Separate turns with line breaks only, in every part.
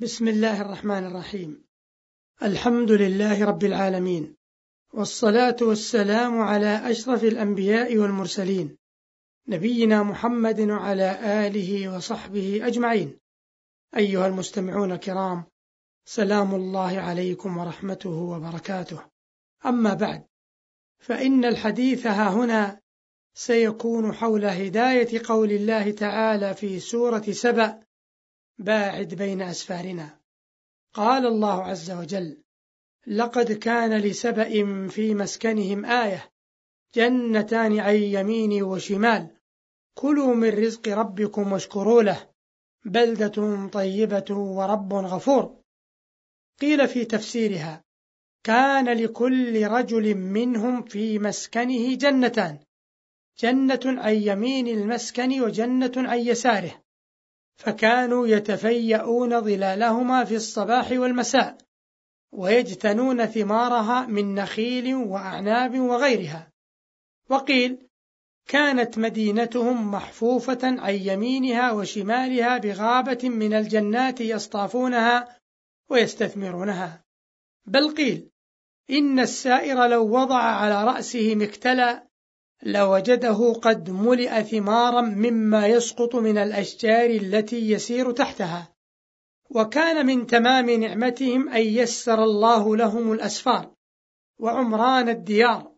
بسم الله الرحمن الرحيم. الحمد لله رب العالمين. والصلاة والسلام على أشرف الأنبياء والمرسلين. نبينا محمد وعلى آله وصحبه أجمعين. أيها المستمعون الكرام سلام الله عليكم ورحمته وبركاته. أما بعد فإن الحديث ها هنا سيكون حول هداية قول الله تعالى في سورة سبأ باعد بين أسفارنا. قال الله عز وجل لقد كان لسبأ في مسكنهم آية جنتان عن يمين وشمال كلوا من رزق ربكم واشكروا له بلدة طيبة ورب غفور. قيل في تفسيرها كان لكل رجل منهم في مسكنه جنتان جنة عن يمين المسكن وجنة عن يساره. فكانوا يتفيئون ظلالهما في الصباح والمساء ويجتنون ثمارها من نخيل وأعناب وغيرها. وقيل كانت مدينتهم محفوفة عن يمينها وشمالها بغابة من الجنات يصطافونها ويستثمرونها. بل قيل إن السائر لو وضع على راسه مكتلا لوجده قد ملئ ثمارا مما يسقط من الأشجار التي يسير تحتها. وكان من تمام نعمتهم أن يسر الله لهم الأسفار وعمران الديار.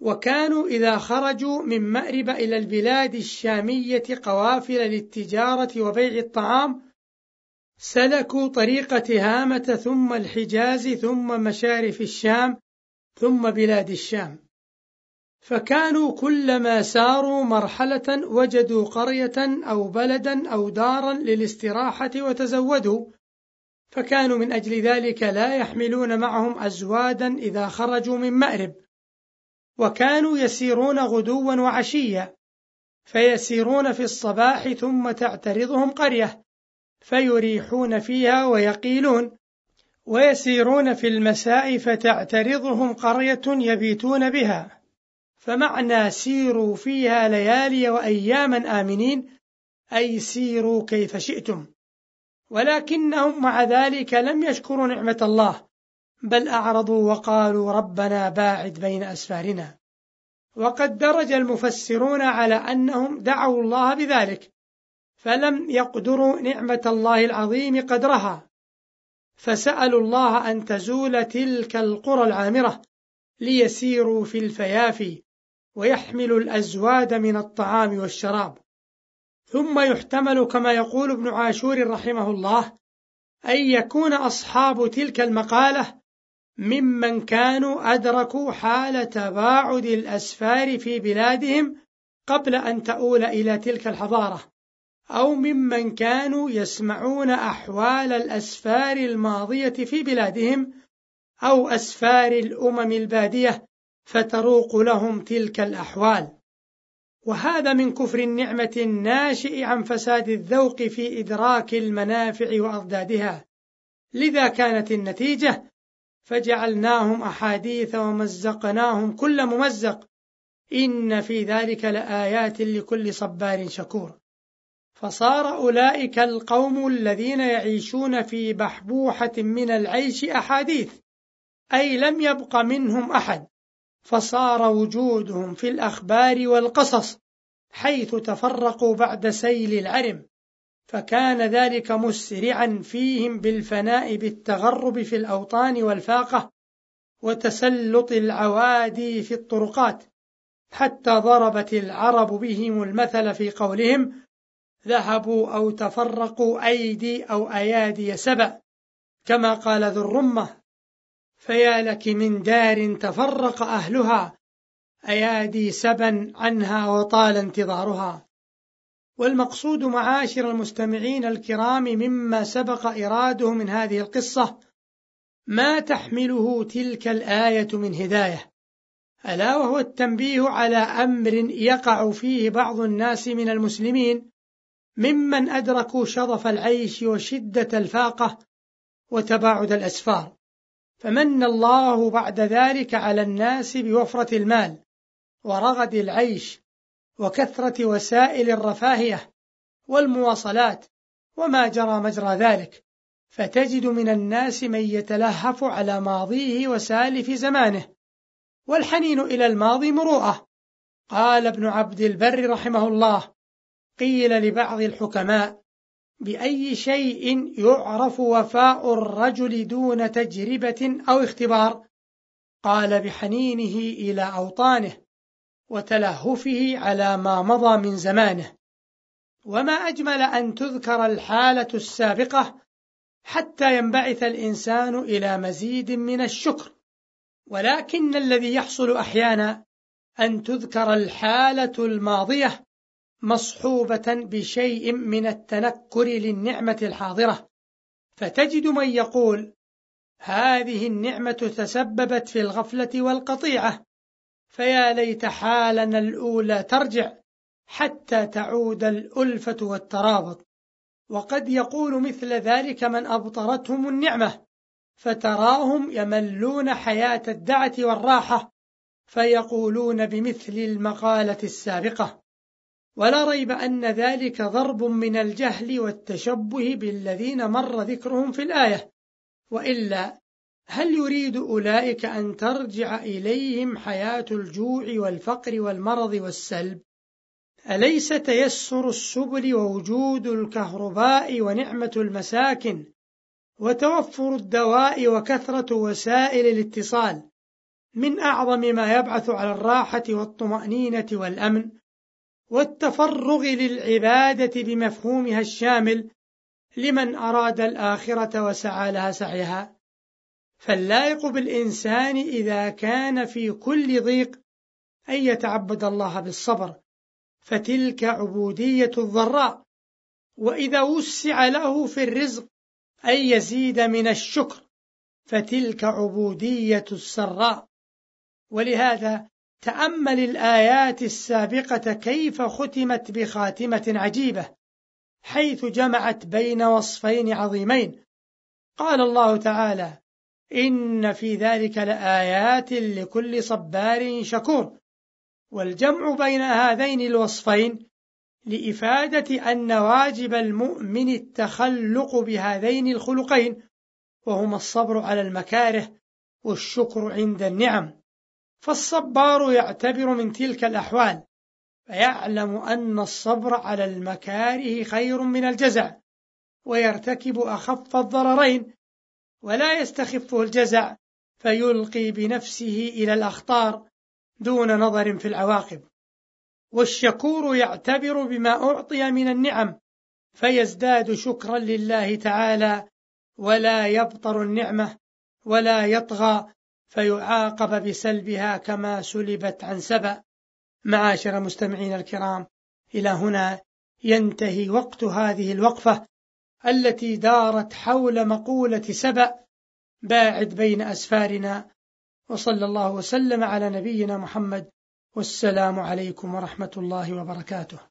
وكانوا إذا خرجوا من مأرب إلى البلاد الشامية قوافل للتجارة وبيع الطعام سلكوا طريق تهامة ثم الحجاز ثم مشارف الشام ثم بلاد الشام. فكانوا كلما ساروا مرحلة وجدوا قرية أو بلدا أو دارا للاستراحة وتزودوا. فكانوا من أجل ذلك لا يحملون معهم أزوادا إذا خرجوا من مأرب. وكانوا يسيرون غدوا وعشيا فيسيرون في الصباح ثم تعترضهم قرية فيريحون فيها ويقيلون. ويسيرون في المساء فتعترضهم قرية يبيتون بها. فمعنى سيروا فيها ليالي وأياما آمنين أي سيروا كيف شئتم. ولكنهم مع ذلك لم يشكروا نعمة الله بل أعرضوا وقالوا ربنا باعد بين أسفارنا. وقد درج المفسرون على أنهم دعوا الله بذلك فلم يقدروا نعمة الله العظيم قدرها. فسألوا الله أن تزول تلك القرى العامرة ليسيروا في الفيافي ويحمل الأزواد من الطعام والشراب. ثم يحتمل كما يقول ابن عاشور رحمه الله أن يكون أصحاب تلك المقالة ممن كانوا أدركوا حال تباعد الأسفار في بلادهم قبل أن تؤول إلى تلك الحضارة أو ممن كانوا يسمعون أحوال الأسفار الماضية في بلادهم أو أسفار الأمم البادية فتروق لهم تلك الأحوال. وهذا من كفر النعمة الناشئ عن فساد الذوق في إدراك المنافع وأضدادها. لذا كانت النتيجة فجعلناهم أحاديث ومزقناهم كل ممزق. إن في ذلك لآيات لكل صبار شكور. فصار أولئك القوم الذين يعيشون في بحبوحة من العيش أحاديث أي لم يبق منهم أحد. فصار وجودهم في الأخبار والقصص حيث تفرقوا بعد سيل العرم فكان ذلك مسرعا فيهم بالفناء بالتغرب في الأوطان والفاقة وتسلط العوادي في الطرقات حتى ضربت العرب بهم المثل في قولهم ذهبوا أو تفرقوا أيدي أو أيادي سبأ كما قال ذو الرمة فيا لك من دار تفرق أهلها أيادي سبا عنها وطال انتظارها. والمقصود معاشر المستمعين الكرام مما سبق إراده من هذه القصة ما تحمله تلك الآية من هداية ألا وهو التنبيه على أمر يقع فيه بعض الناس من المسلمين ممن أدركوا شظف العيش وشدة الفاقة وتباعد الأسفار. فمن الله بعد ذلك على الناس بوفرة المال ورغد العيش وكثرة وسائل الرفاهية والمواصلات وما جرى مجرى ذلك فتجد من الناس من يتلهف على ماضيه وسالف زمانه والحنين إلى الماضي مروءة. قال ابن عبد البر رحمه الله قيل لبعض الحكماء بأي شيء يعرف وفاء الرجل دون تجربة أو اختبار. قال بحنينه إلى أوطانه وتلهفه على ما مضى من زمانه. وما أجمل أن تذكر الحالة السابقة حتى ينبعث الإنسان إلى مزيد من الشكر. ولكن الذي يحصل أحيانا أن تذكر الحالة الماضية مصحوبة بشيء من التنكر للنعمة الحاضرة. فتجد من يقول هذه النعمة تسببت في الغفلة والقطيعة. فيا ليت حالنا الأولى ترجع حتى تعود الألفة والترابط. وقد يقول مثل ذلك من أبطرتهم النعمة فتراهم يملون حياة الدعة والراحة فيقولون بمثل المقالة السابقة ولا ريب أن ذلك ضرب من الجهل والتشبه بالذين مر ذكرهم في الآية. وإلا هل يريد أولئك أن ترجع إليهم حياة الجوع والفقر والمرض والسلب؟ أليس تيسر السبل ووجود الكهرباء ونعمة المساكن وتوفر الدواء وكثرة وسائل الاتصال من أعظم ما يبعث على الراحة والطمأنينة والأمن؟ والتفرغ للعبادة بمفهومها الشامل لمن أراد الآخرة وسعى لها سعيها. فاللائق بالإنسان إذا كان في كل ضيق أن يتعبد الله بالصبر فتلك عبودية الضراء. وإذا وسع له في الرزق أن يزيد من الشكر فتلك عبودية السراء. ولهذا تأمل الآيات السابقة كيف ختمت بخاتمة عجيبة حيث جمعت بين وصفين عظيمين. قال الله تعالى إن في ذلك لآيات لكل صبار شكور. والجمع بين هذين الوصفين لإفادة أن واجب المؤمن التخلق بهذين الخلقين وهما الصبر على المكاره والشكر عند النعم. فالصبار يعتبر من تلك الأحوال فيعلم أن الصبر على المكاره خير من الجزع ويرتكب أخف الضررين ولا يستخفه الجزع فيلقي بنفسه إلى الأخطار دون نظر في العواقب. والشكور يعتبر بما أعطي من النعم فيزداد شكرا لله تعالى ولا يبطر النعمة ولا يطغى فيعاقب بسلبها كما سلبت عن سبأ. معاشر مستمعين الكرام إلى هنا ينتهي وقت هذه الوقفة التي دارت حول مقولة سبأ. باعد بين أسفارنا وصلى الله وسلم على نبينا محمد والسلام عليكم ورحمة الله وبركاته.